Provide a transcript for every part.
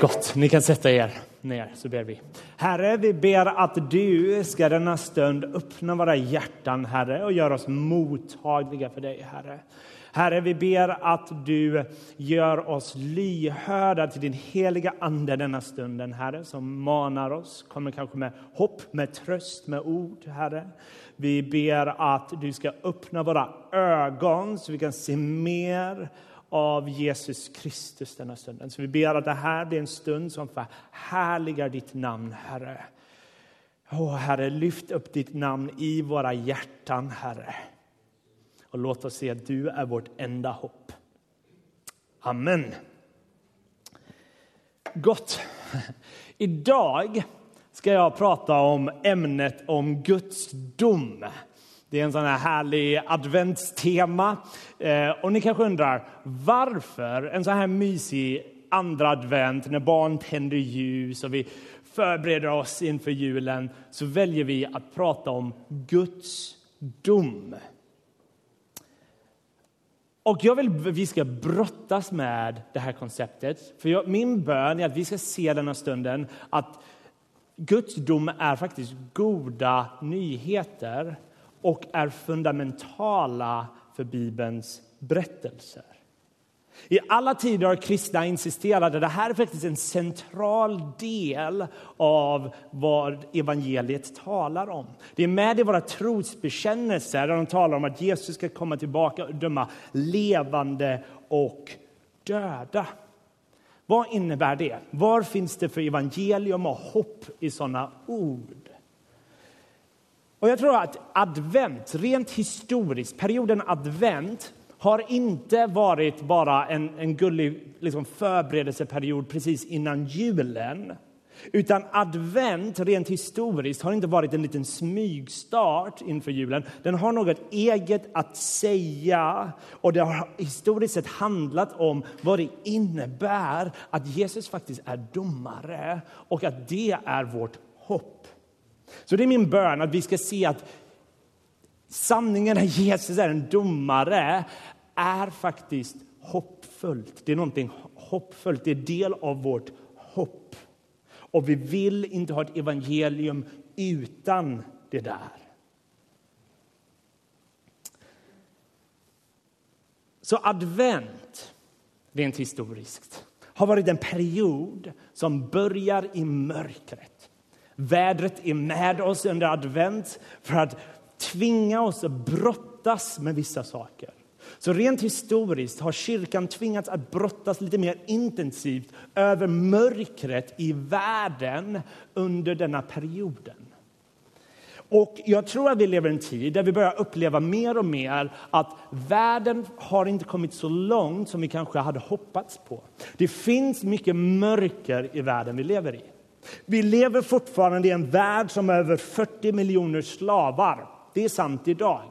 Gott, ni kan sätta er ner så ber vi. Herre, vi ber att du ska denna stund öppna våra hjärtan, Herre, och göra oss mottagliga för dig, Herre. Herre, vi ber att du gör oss lyhörda till din heliga Ande denna stunden, Herre, som manar oss, kommer kanske med hopp, med tröst, med ord, Herre. Vi ber att du ska öppna våra ögon så vi kan se mer av Jesus Kristus denna stunden. Så vi ber att det här blir en stund som förhärligar ditt namn, Herre. Åh, Herre, lyft upp ditt namn i våra hjärtan, Herre. Och låt oss se att du är vårt enda hopp. Amen. Gott. Idag ska jag prata om ämnet om Guds dom. Det är en sån här härlig adventstema. Eh, och ni kanske undrar varför en så här mysig andra advent när barn tänder ljus och vi förbereder oss inför julen så väljer vi att prata om Guds dom. Och jag vill att vi ska brottas med det här konceptet. För jag, min bön är att vi ska se denna stunden att Guds dom är faktiskt goda nyheter och är fundamentala för Bibelns berättelser. I alla tider har kristna insisterat att det här är faktiskt en central del av vad evangeliet talar om. Det är med i våra trosbekännelser där de talar om att Jesus ska komma tillbaka och döma levande och döda. Vad innebär det? Var finns det för evangelium och hopp i sådana ord? Och jag tror att advent, rent historiskt, perioden advent har inte varit bara en, en gullig liksom, förberedelseperiod precis innan julen. Utan advent, rent historiskt, har inte varit en liten smygstart inför julen. Den har något eget att säga och det har historiskt sett handlat om vad det innebär att Jesus faktiskt är domare och att det är vårt hopp. Så det är min bön att vi ska se att sanningen att Jesus är en domare är faktiskt hoppfullt. Det är någonting hoppfullt, det är del av vårt hopp. Och vi vill inte ha ett evangelium utan det där. Så advent, rent historiskt, har varit en period som börjar i mörkret Vädret är med oss under advent för att tvinga oss att brottas med vissa saker. Så rent historiskt har kyrkan tvingats att brottas lite mer intensivt över mörkret i världen under denna perioden. Och jag tror att vi lever i en tid där vi börjar uppleva mer och mer att världen har inte kommit så långt som vi kanske hade hoppats på. Det finns mycket mörker i världen vi lever i. Vi lever fortfarande i en värld som har över 40 miljoner slavar. Det är sant idag.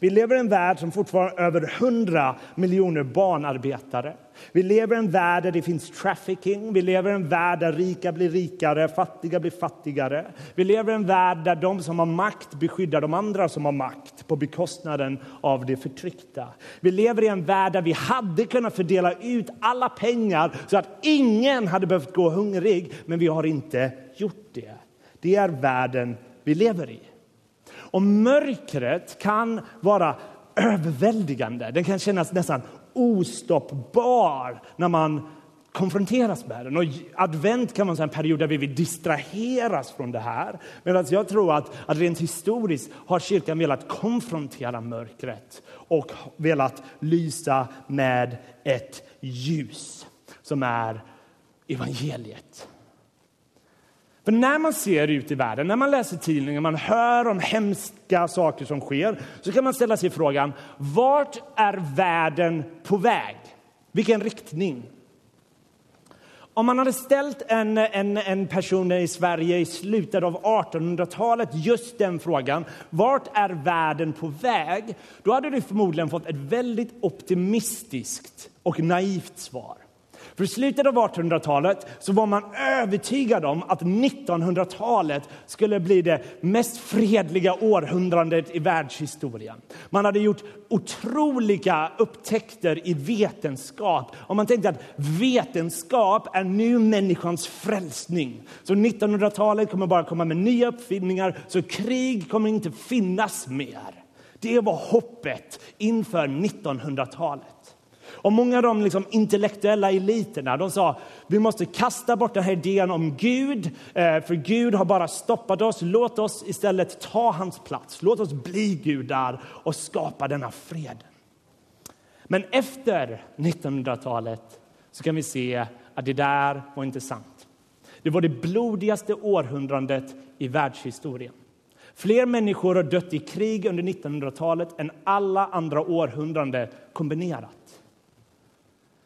Vi lever i en värld som fortfarande har över 100 miljoner barnarbetare. Vi lever i en värld där det finns trafficking, vi lever i en värld där rika blir rikare, fattiga blir fattigare. Vi lever i en värld där de som har makt beskyddar de andra som har makt på bekostnaden av de förtryckta. Vi lever i en värld där vi hade kunnat fördela ut alla pengar så att ingen hade behövt gå hungrig, men vi har inte gjort det. Det är världen vi lever i. Och mörkret kan vara överväldigande. Den kan kännas nästan ostoppbar när man konfronteras med den. Och advent kan vara en period där vi vill distraheras från det här. Medan jag tror att, att rent historiskt har kyrkan velat konfrontera mörkret och velat lysa med ett ljus som är evangeliet. För när man ser ut i världen, när man läser tidningar, man hör om hemska saker som sker, så kan man ställa sig frågan, vart är världen på väg? Vilken riktning? Om man hade ställt en, en, en person i Sverige i slutet av 1800-talet just den frågan, vart är världen på väg? Då hade du förmodligen fått ett väldigt optimistiskt och naivt svar. För i slutet av 1800-talet så var man övertygad om att 1900-talet skulle bli det mest fredliga århundradet i världshistorien. Man hade gjort otroliga upptäckter i vetenskap och man tänkte att vetenskap är nu människans frälsning. Så 1900-talet kommer bara komma med nya uppfinningar så krig kommer inte finnas mer. Det var hoppet inför 1900-talet. Och många av de liksom intellektuella eliterna de sa vi måste kasta bort den här idén om Gud, eh, för Gud har bara stoppat oss. Låt oss istället ta hans plats. Låt oss bli gudar och skapa denna fred. Men efter 1900-talet så kan vi se att det där var inte sant. Det var det blodigaste århundradet i världshistorien. Fler människor har dött i krig under 1900-talet än alla andra århundraden kombinerat.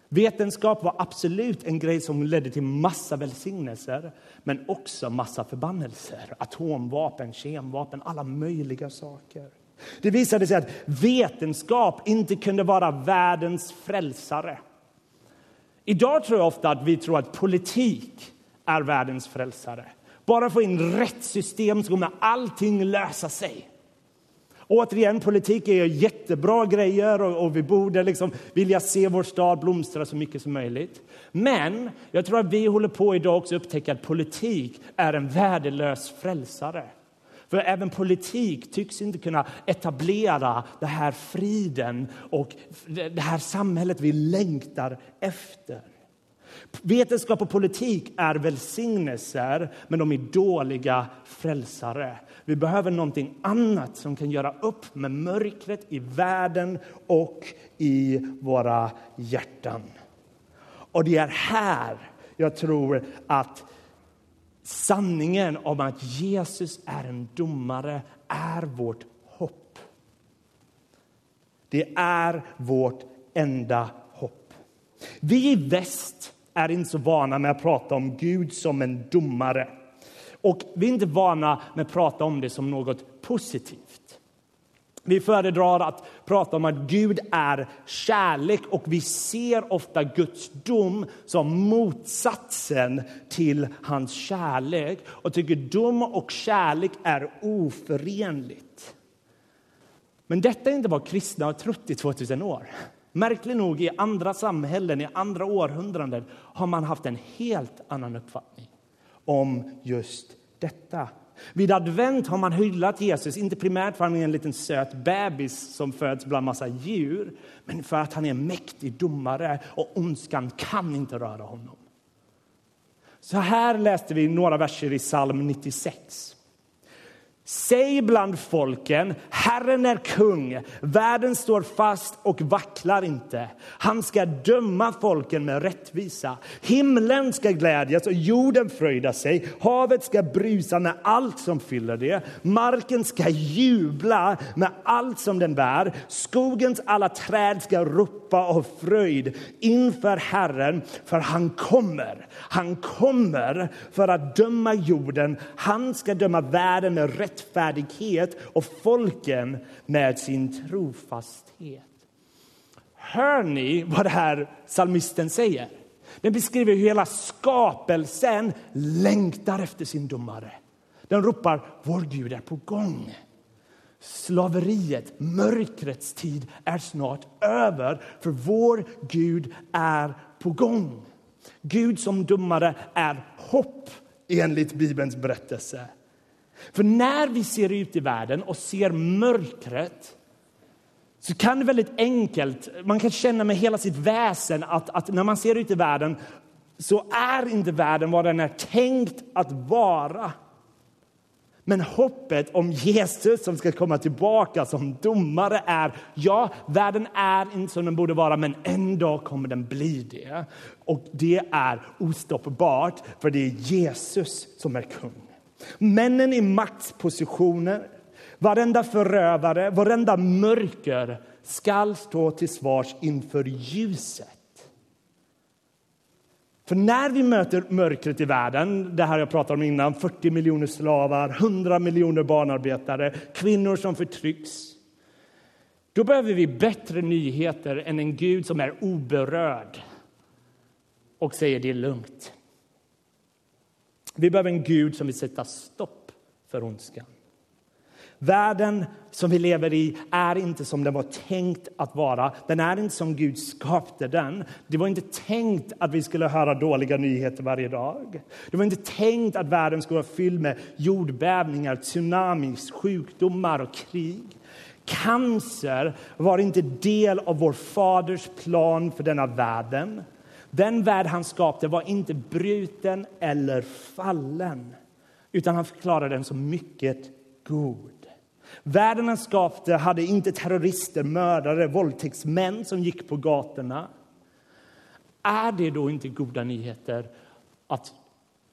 Vetenskap var absolut en grej som ledde till massa välsignelser men också massa förbannelser. Atomvapen, kemvapen, alla möjliga saker. Det visade sig att vetenskap inte kunde vara världens frälsare. Idag tror jag ofta att vi tror att politik är världens frälsare. Bara få in rätt system så kommer allting lösa sig. Återigen, politik är jättebra grejer och, och vi borde liksom vilja se vår stad blomstra så mycket som möjligt. Men jag tror att vi håller på idag också upptäcka att politik är en värdelös frälsare. För även politik tycks inte kunna etablera den här friden och det här samhället vi längtar efter. Vetenskap och politik är välsignelser, men de är dåliga frälsare. Vi behöver någonting annat som kan göra upp med mörkret i världen och i våra hjärtan. Och det är här jag tror att sanningen om att Jesus är en domare är vårt hopp. Det är vårt enda hopp. Vi i väst är inte så vana med att prata om Gud som en domare. Och vi är inte vana med att prata om det som något positivt. Vi föredrar att prata om att Gud är kärlek och vi ser ofta Guds dom som motsatsen till hans kärlek och tycker dom och kärlek är oförenligt. Men detta är inte vad kristna har trott i 2000 år. Märkligt nog, i andra samhällen, i andra århundraden har man haft en helt annan uppfattning om just detta. Vid advent har man hyllat Jesus, inte primärt för att han är en liten söt bebis som föds bland massa djur, men för att han är en mäktig domare och ondskan kan inte röra honom. Så här läste vi några verser i psalm 96. Säg bland folken, Herren är kung, världen står fast och vacklar inte. Han ska döma folken med rättvisa. Himlen ska glädjas och jorden fröjda sig. Havet ska brusa med allt som fyller det. Marken ska jubla med allt som den bär. Skogens alla träd ska ropa av fröjd inför Herren, för han kommer. Han kommer för att döma jorden. Han ska döma världen med rättvisa rättfärdighet och folken med sin trofasthet. Hör ni vad det här psalmisten säger? Den beskriver hur hela skapelsen längtar efter sin domare. Den ropar vår Gud är på gång. Slaveriet, mörkrets tid är snart över, för vår Gud är på gång. Gud som domare är hopp enligt Bibelns berättelse. För när vi ser ut i världen och ser mörkret så kan det väldigt enkelt, man kan känna med hela sitt väsen att, att när man ser ut i världen så är inte världen vad den är tänkt att vara. Men hoppet om Jesus som ska komma tillbaka som domare är ja, världen är inte som den borde vara, men en dag kommer den bli det. Och det är ostoppbart, för det är Jesus som är kung. Männen i maktpositioner, varenda förövare, varenda mörker skall stå till svars inför ljuset. För när vi möter mörkret i världen, det här jag pratade om innan, 40 miljoner slavar, 100 miljoner barnarbetare, kvinnor som förtrycks, då behöver vi bättre nyheter än en Gud som är oberörd och säger det är lugnt. Vi behöver en Gud som vill sätta stopp för ondskan. Världen som vi lever i är inte som den var tänkt att vara. Den är inte som Gud skapade den. Det var inte tänkt att vi skulle höra dåliga nyheter varje dag. Det var inte tänkt att världen skulle vara fylld med jordbävningar, tsunamis, sjukdomar och krig. Cancer var inte del av vår faders plan för denna världen. Den värld han skapade var inte bruten eller fallen utan han förklarade den som mycket god. Världen han skapade hade inte terrorister, mördare, våldtäktsmän som gick på gatorna. Är det då inte goda nyheter att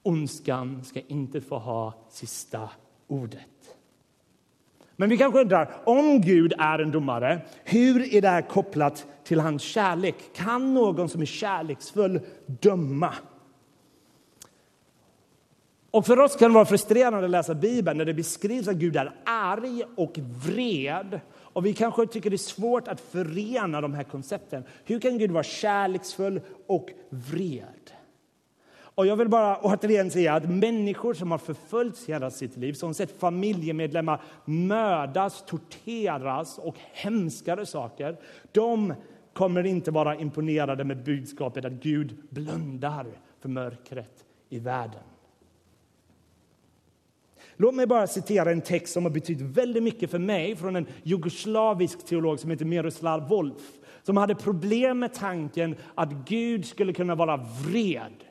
ondskan ska inte få ha sista ordet? Men vi kanske undrar, om Gud är en domare, hur är det här kopplat till hans kärlek? Kan någon som är kärleksfull döma? Och för oss kan det vara frustrerande att läsa Bibeln när det beskrivs att Gud är arg och vred. Och vi kanske tycker det är svårt att förena de här koncepten. Hur kan Gud vara kärleksfull och vred? Och jag vill bara återigen säga att människor som har förföljts hela sitt liv, som sett familjemedlemmar mördas, torteras och hemskare saker, de kommer inte vara imponerade med budskapet att Gud blundar för mörkret i världen. Låt mig bara citera en text som har betytt väldigt mycket för mig från en jugoslavisk teolog som heter Miroslav Wolf som hade problem med tanken att Gud skulle kunna vara vred.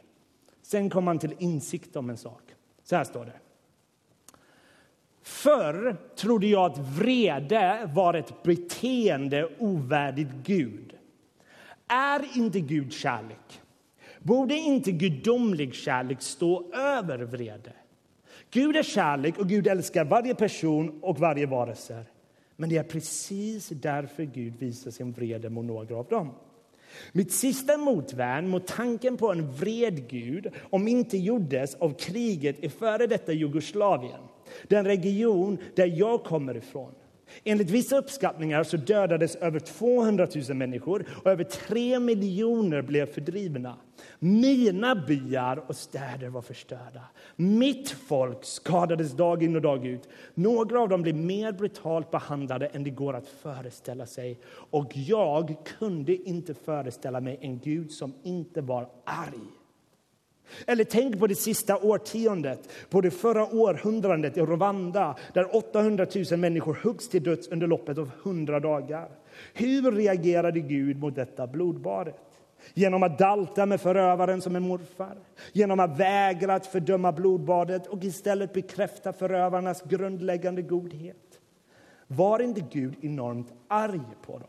Sen kom han till insikt om en sak. Så här står det. Förr trodde jag att vrede var ett beteende ovärdigt Gud. Är inte Gud kärlek? Borde inte gudomlig kärlek stå över vrede? Gud är kärlek och Gud älskar varje person och varje varelse. Men det är precis därför Gud visar sin vrede mot några av dem. Mitt sista motvärn mot tanken på en vred Gud om inte gjordes av kriget i före detta Jugoslavien, den region där jag kommer ifrån. Enligt vissa uppskattningar så dödades över 200 000 människor och över 3 miljoner blev fördrivna. Mina byar och städer var förstörda. Mitt folk skadades dag in och dag ut. Några av dem blev mer brutalt behandlade än det går att föreställa sig. Och jag kunde inte föreställa mig en Gud som inte var arg. Eller tänk på det sista årtiondet, på det förra århundradet i Rwanda där 800 000 människor huggs till döds under loppet av 100 dagar. Hur reagerade Gud mot detta blodbadet? Genom att dalta med förövaren som en morfar, genom att vägra att fördöma blodbadet och istället bekräfta förövarnas grundläggande godhet. Var inte Gud enormt arg på dem?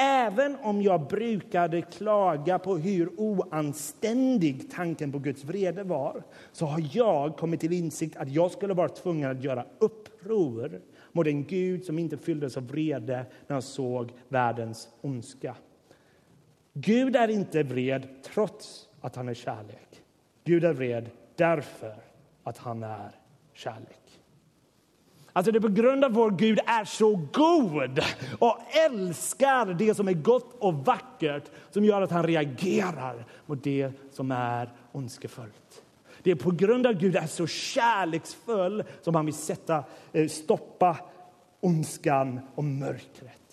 Även om jag brukade klaga på hur oanständig tanken på Guds vrede var så har jag kommit till insikt att jag skulle vara tvungen att göra uppror mot en Gud som inte fylldes av vrede när han såg världens ondska. Gud är inte vred trots att han är kärlek. Gud är vred därför att han är kärlek. Alltså det är på grund av vår Gud är så god och älskar det som är gott och vackert som gör att han reagerar mot det som är ondskefullt. Det är på grund av att Gud är så kärleksfull som han vill sätta, eh, stoppa ondskan och mörkret.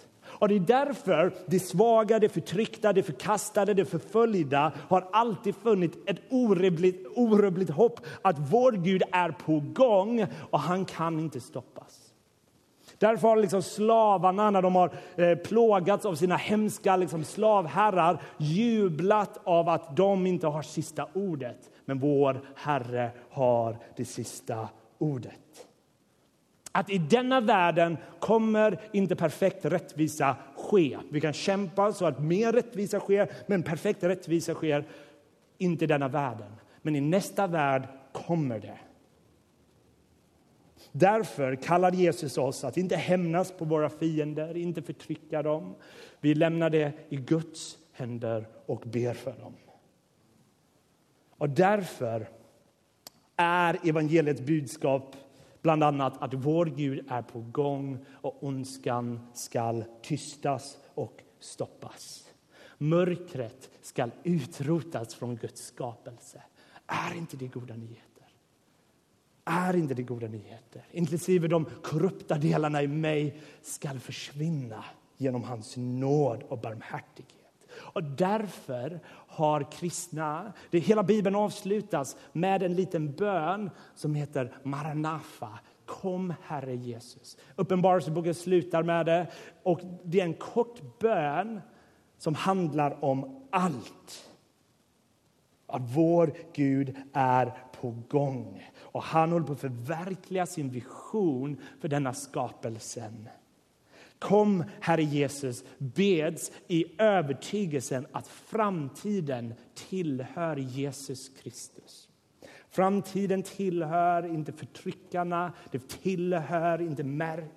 Och det är därför det svaga, de förtryckta, de förkastade, de förföljda har alltid funnit ett orubbligt, orubbligt hopp att vår Gud är på gång och han kan inte stoppas. Därför har liksom slavarna, när de har eh, plågats av sina hemska liksom slavherrar jublat av att de inte har sista ordet. Men vår Herre har det sista ordet att i denna världen kommer inte perfekt rättvisa ske. Vi kan kämpa så att mer rättvisa sker, men perfekt rättvisa sker inte i denna världen. Men i nästa värld kommer det. Därför kallar Jesus oss att inte hämnas på våra fiender, inte förtrycka dem. Vi lämnar det i Guds händer och ber för dem. Och därför är evangeliets budskap Bland annat att vår Gud är på gång och ondskan skall tystas och stoppas. Mörkret ska utrotas från Guds skapelse. Är inte det goda nyheter? Är inte det goda nyheter? Inklusive de korrupta delarna i mig ska försvinna genom hans nåd och barmhärtighet. Och därför har kristna... Det, hela Bibeln avslutas med en liten bön som heter Maranafa. Kom, Herre Jesus. Uppenbarelseboken slutar med det. Och Det är en kort bön som handlar om allt. Att vår Gud är på gång och han håller på att förverkliga sin vision för denna skapelsen. Kom, Herre Jesus, beds i övertygelsen att framtiden tillhör Jesus Kristus. Framtiden tillhör inte förtryckarna, det tillhör inte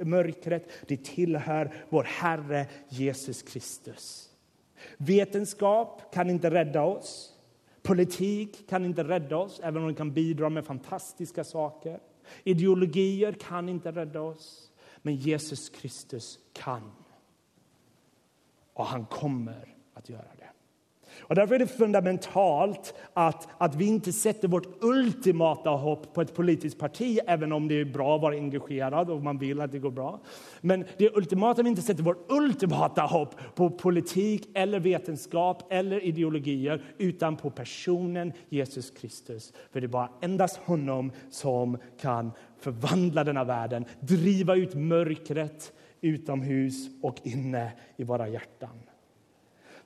mörkret, det tillhör vår Herre Jesus Kristus. Vetenskap kan inte rädda oss. Politik kan inte rädda oss, även om den kan bidra med fantastiska saker. Ideologier kan inte rädda oss, men Jesus Kristus kan. Och han kommer att göra det. Och därför är det fundamentalt att, att vi inte sätter vårt ultimata hopp på ett politiskt parti även om det är bra att vara engagerad och man vill att det går bra. Men det ultimata vi inte sätter vårt ultimata hopp på politik eller vetenskap eller ideologier utan på personen Jesus Kristus. För det är bara endast honom som kan förvandla denna världen, driva ut mörkret utomhus och inne i våra hjärtan.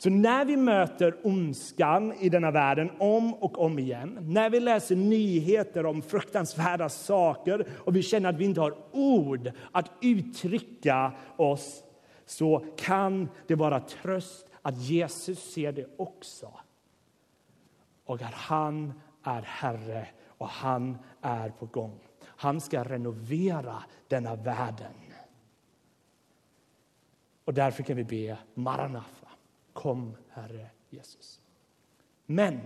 Så när vi möter ondskan i denna världen om och om igen, när vi läser nyheter om fruktansvärda saker och vi känner att vi inte har ord att uttrycka oss, så kan det vara tröst att Jesus ser det också. Och att han är Herre och han är på gång. Han ska renovera denna världen. Och därför kan vi be Maranatha. Kom, Herre Jesus. Men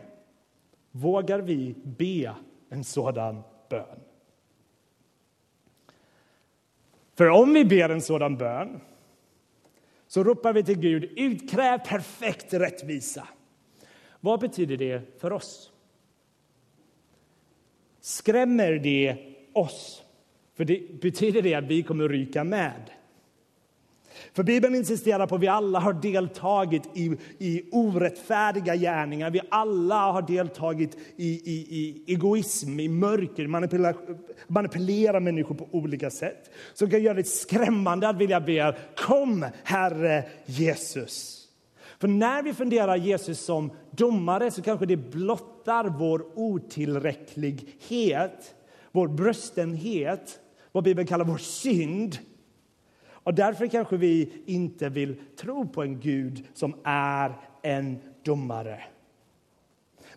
vågar vi be en sådan bön? För om vi ber en sådan bön så ropar vi till Gud, utkräv perfekt rättvisa. Vad betyder det för oss? Skrämmer det oss? För det betyder det att vi kommer ryka med? För Bibeln insisterar på att vi alla har deltagit i, i orättfärdiga gärningar. Vi alla har deltagit i, i, i egoism, i mörker, manipulera, manipulera människor på olika sätt. Som kan göra det skrämmande att vilja be, kom Herre Jesus. För när vi funderar Jesus som domare så kanske det blottar vår otillräcklighet, vår bröstenhet, vad Bibeln kallar vår synd. Och därför kanske vi inte vill tro på en Gud som är en domare.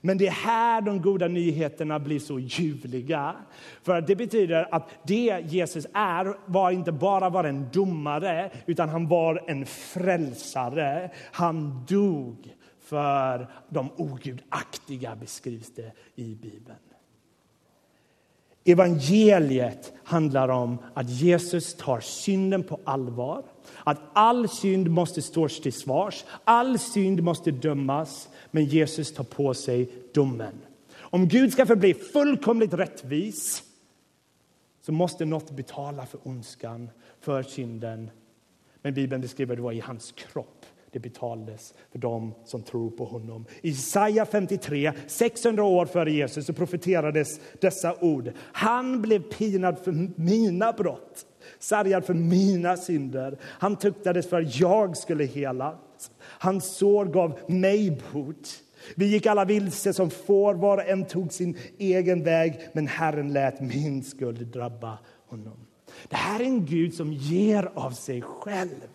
Men det är här de goda nyheterna blir så ljuvliga. För det betyder att det Jesus är var inte bara var en domare, utan han var en frälsare. Han dog för de ogudaktiga, beskrivs det i Bibeln. Evangeliet handlar om att Jesus tar synden på allvar. Att all synd måste stå till svars, all synd måste dömas. Men Jesus tar på sig domen. Om Gud ska förbli fullkomligt rättvis så måste något betala för ondskan, för synden. Men Bibeln beskriver det var i hans kropp det betalades för dem som tror på honom. I Jesaja 53, 600 år före Jesus, så profeterades dessa ord. Han blev pinad för mina brott, sargad för mina synder. Han tuktades för att jag skulle helas, Hans sår gav mig bot. Vi gick alla vilse som får, var och en tog sin egen väg, men Herren lät min skuld drabba honom. Det här är en Gud som ger av sig själv.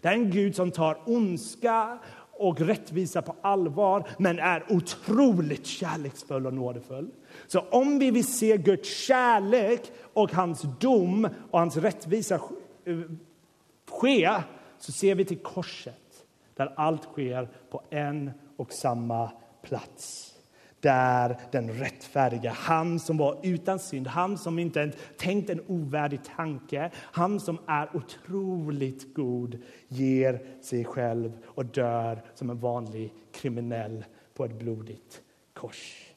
Det är en Gud som tar ondska och rättvisa på allvar men är otroligt kärleksfull och nådefull. Så om vi vill se Guds kärlek och hans dom och hans rättvisa eh, ske så ser vi till korset där allt sker på en och samma plats där den rättfärdiga, han som var utan synd, han som inte ens tänkt en ovärdig tanke, han som är otroligt god, ger sig själv och dör som en vanlig kriminell på ett blodigt kors.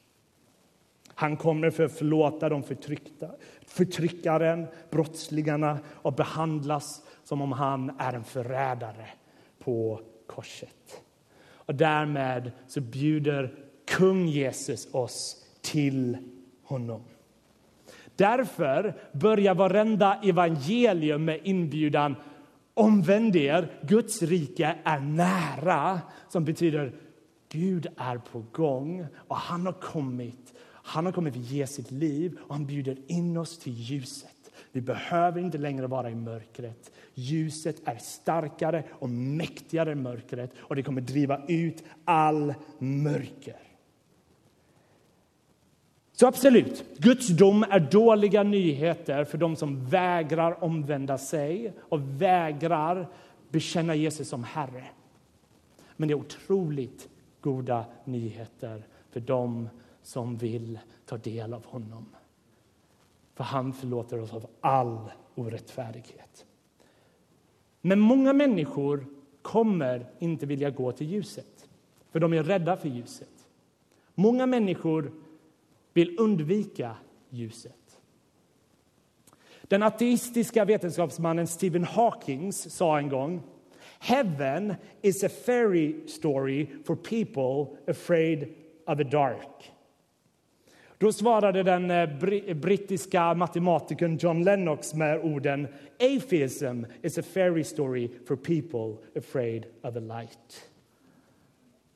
Han kommer för att förlåta de förtryckta, förtryckaren, brottslingarna och behandlas som om han är en förrädare på korset. Och därmed så bjuder kung Jesus oss till honom. Därför börjar varenda evangelium med inbjudan Omvänd er, Guds rike är nära, som betyder Gud är på gång och han har kommit. Han har kommit för att ge sitt liv och han bjuder in oss till ljuset. Vi behöver inte längre vara i mörkret. Ljuset är starkare och mäktigare än mörkret och det kommer driva ut all mörker. Så absolut, Guds dom är dåliga nyheter för de som vägrar omvända sig och vägrar bekänna Jesus som Herre. Men det är otroligt goda nyheter för dem som vill ta del av honom. För han förlåter oss av all orättfärdighet. Men många människor kommer inte vilja gå till ljuset, för de är rädda för ljuset. Många människor vill undvika ljuset. Den ateistiska vetenskapsmannen Stephen Hawking sa en gång Heaven is a fairy story for people afraid of the dark. Då svarade den eh, eh, brittiska matematikern John Lennox med orden Atheism is a fairy story for people afraid of the light.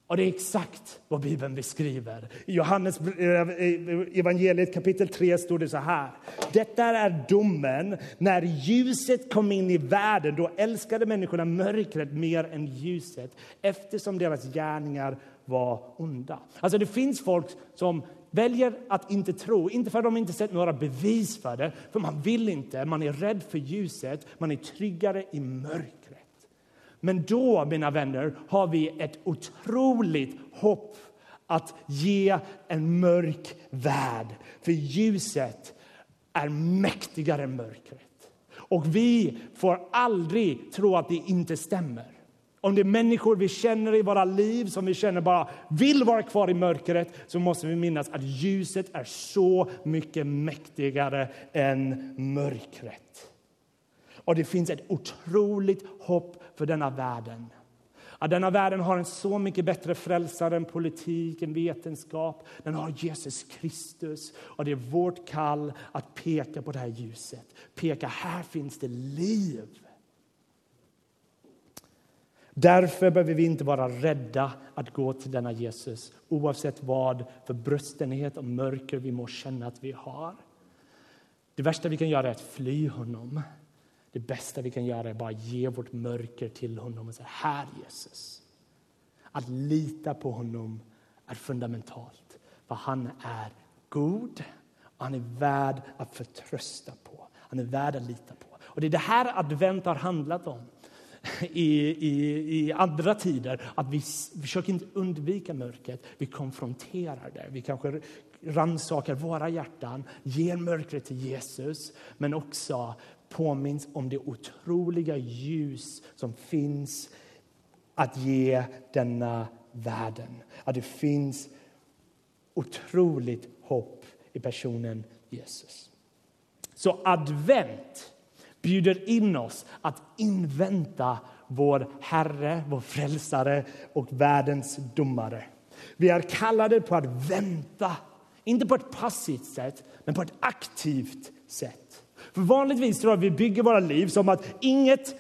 Och det är exakt vad Bibeln beskriver. I Johannes eh, eh, evangeliet kapitel 3 står det så här. Detta är domen. När ljuset kom in i världen då älskade människorna mörkret mer än ljuset eftersom deras gärningar var onda. Alltså det finns folk som väljer att inte tro, inte för att de inte sett några bevis för det, för man vill inte, man är rädd för ljuset, man är tryggare i mörkret. Men då, mina vänner, har vi ett otroligt hopp att ge en mörk värld. För ljuset är mäktigare än mörkret. Och vi får aldrig tro att det inte stämmer. Om det är människor vi känner i våra liv som vi känner bara vill vara kvar i mörkret så måste vi minnas att ljuset är så mycket mäktigare än mörkret. Och det finns ett otroligt hopp för denna världen. Att denna världen har en så mycket bättre frälsare än politik, än vetenskap. Den har Jesus Kristus. Och det är vårt kall att peka på det här ljuset. Peka, här finns det liv. Därför behöver vi inte vara rädda att gå till denna Jesus oavsett vad för bröstenhet och mörker vi må känna att vi har. Det värsta vi kan göra är att fly honom. Det bästa vi kan göra är bara ge vårt mörker till honom och säga här Jesus. Att lita på honom är fundamentalt, för han är god och han är värd att förtrösta på. Han är värd att lita på. Och Det är det här advent har handlat om i, i, i andra tider. Att vi försöker inte undvika mörkret, vi konfronterar det. Vi kanske rannsakar våra hjärtan, ger mörkret till Jesus men också påminns om det otroliga ljus som finns att ge denna världen. Att det finns otroligt hopp i personen Jesus. Så advent bjuder in oss att invänta vår Herre, vår frälsare och världens domare. Vi är kallade på att vänta, inte på ett passivt sätt, men på ett aktivt sätt. För vanligtvis tror jag vi bygger våra liv som att inget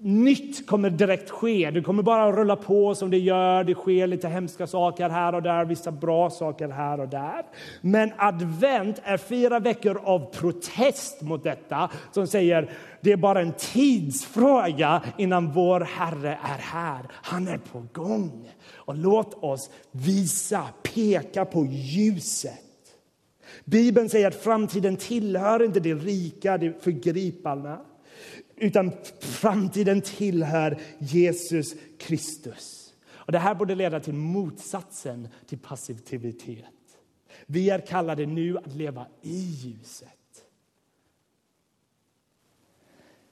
nytt kommer direkt ske. Det kommer bara rulla på som det gör. Det sker lite hemska saker här och där, vissa bra saker här och där. Men advent är fyra veckor av protest mot detta som säger det är bara en tidsfråga innan vår Herre är här. Han är på gång. Och låt oss visa, peka på ljuset. Bibeln säger att framtiden tillhör inte det rika, det förgripande utan framtiden tillhör Jesus Kristus. Och det här borde leda till motsatsen till passivitet. Vi är kallade nu att leva i ljuset.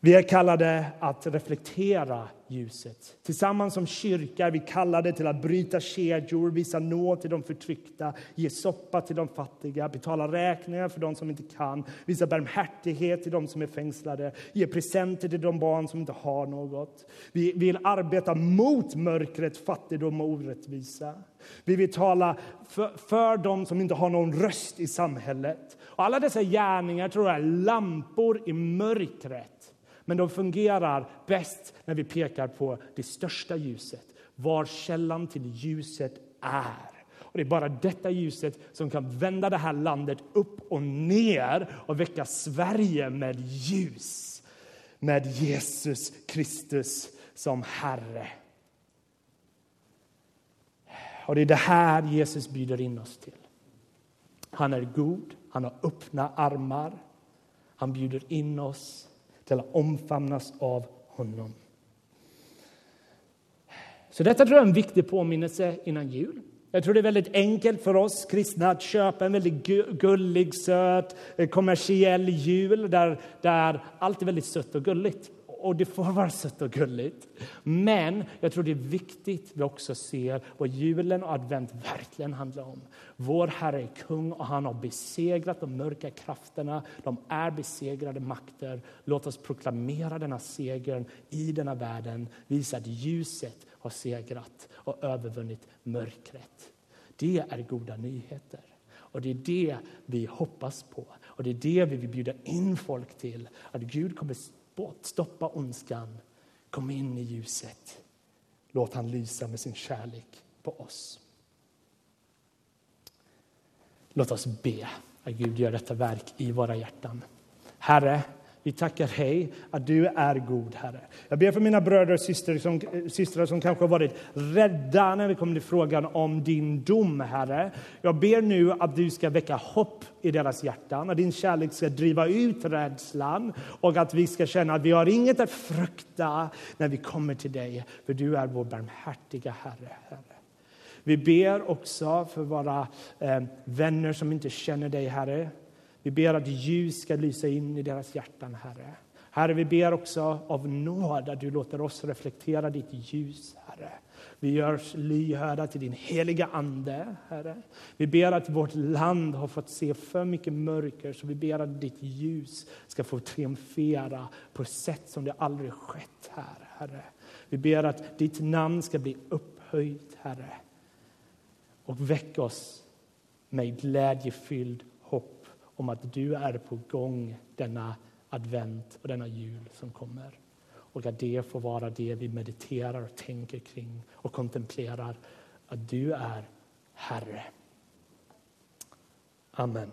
Vi är kallade att reflektera ljuset. Tillsammans som kyrka är vi kallade till att bryta kedjor, visa nåd till de förtryckta, ge soppa till de fattiga, betala räkningar för de som inte kan, visa barmhärtighet till de som är fängslade, ge presenter till de barn som inte har något. Vi vill arbeta mot mörkret, fattigdom och orättvisa. Vi vill tala för, för de som inte har någon röst i samhället. Och alla dessa gärningar tror jag är lampor i mörkret men de fungerar bäst när vi pekar på det största ljuset, var källan till ljuset är. Och det är bara detta ljuset som kan vända det här landet upp och ner och väcka Sverige med ljus, med Jesus Kristus som Herre. Och det är det här Jesus bjuder in oss till. Han är god, han har öppna armar. Han bjuder in oss till att omfamnas av honom. Så detta tror jag är en viktig påminnelse innan jul. Jag tror det är väldigt enkelt för oss kristna att köpa en väldigt gullig, söt, eh, kommersiell jul där, där allt är väldigt sött och gulligt och det får vara sött och gulligt. Men jag tror det är viktigt att vi också ser vad julen och advent verkligen handlar om. Vår Herre är kung och han har besegrat de mörka krafterna. De är besegrade makter. Låt oss proklamera denna seger i denna världen. Visa att ljuset har segrat och övervunnit mörkret. Det är goda nyheter. Och det är det vi hoppas på. Och det är det vi vill bjuda in folk till. Att Gud kommer bort, stoppa ondskan, kom in i ljuset. Låt han lysa med sin kärlek på oss. Låt oss be att Gud gör detta verk i våra hjärtan. Herre, vi tackar dig att du är god, Herre. Jag ber för mina bröder och systrar som, eh, systrar som kanske har varit rädda när det kommer till frågan om din dom, Herre. Jag ber nu att du ska väcka hopp i deras hjärtan, att din kärlek ska driva ut rädslan och att vi ska känna att vi har inget att frukta när vi kommer till dig, för du är vår barmhärtiga Herre. herre. Vi ber också för våra eh, vänner som inte känner dig, Herre. Vi ber att ljus ska lysa in i deras hjärtan, Herre. Herre, vi ber också av nåd att du låter oss reflektera ditt ljus, Herre. Vi görs lyhörda till din heliga Ande, Herre. Vi ber att vårt land har fått se för mycket mörker, så vi ber att ditt ljus ska få triumfera på ett sätt som det aldrig skett här, Herre. Vi ber att ditt namn ska bli upphöjt, Herre. Och väck oss med glädjefylld om att du är på gång denna advent och denna jul som kommer. Och att det får vara det vi mediterar och tänker kring och kontemplerar. Att du är Herre. Amen.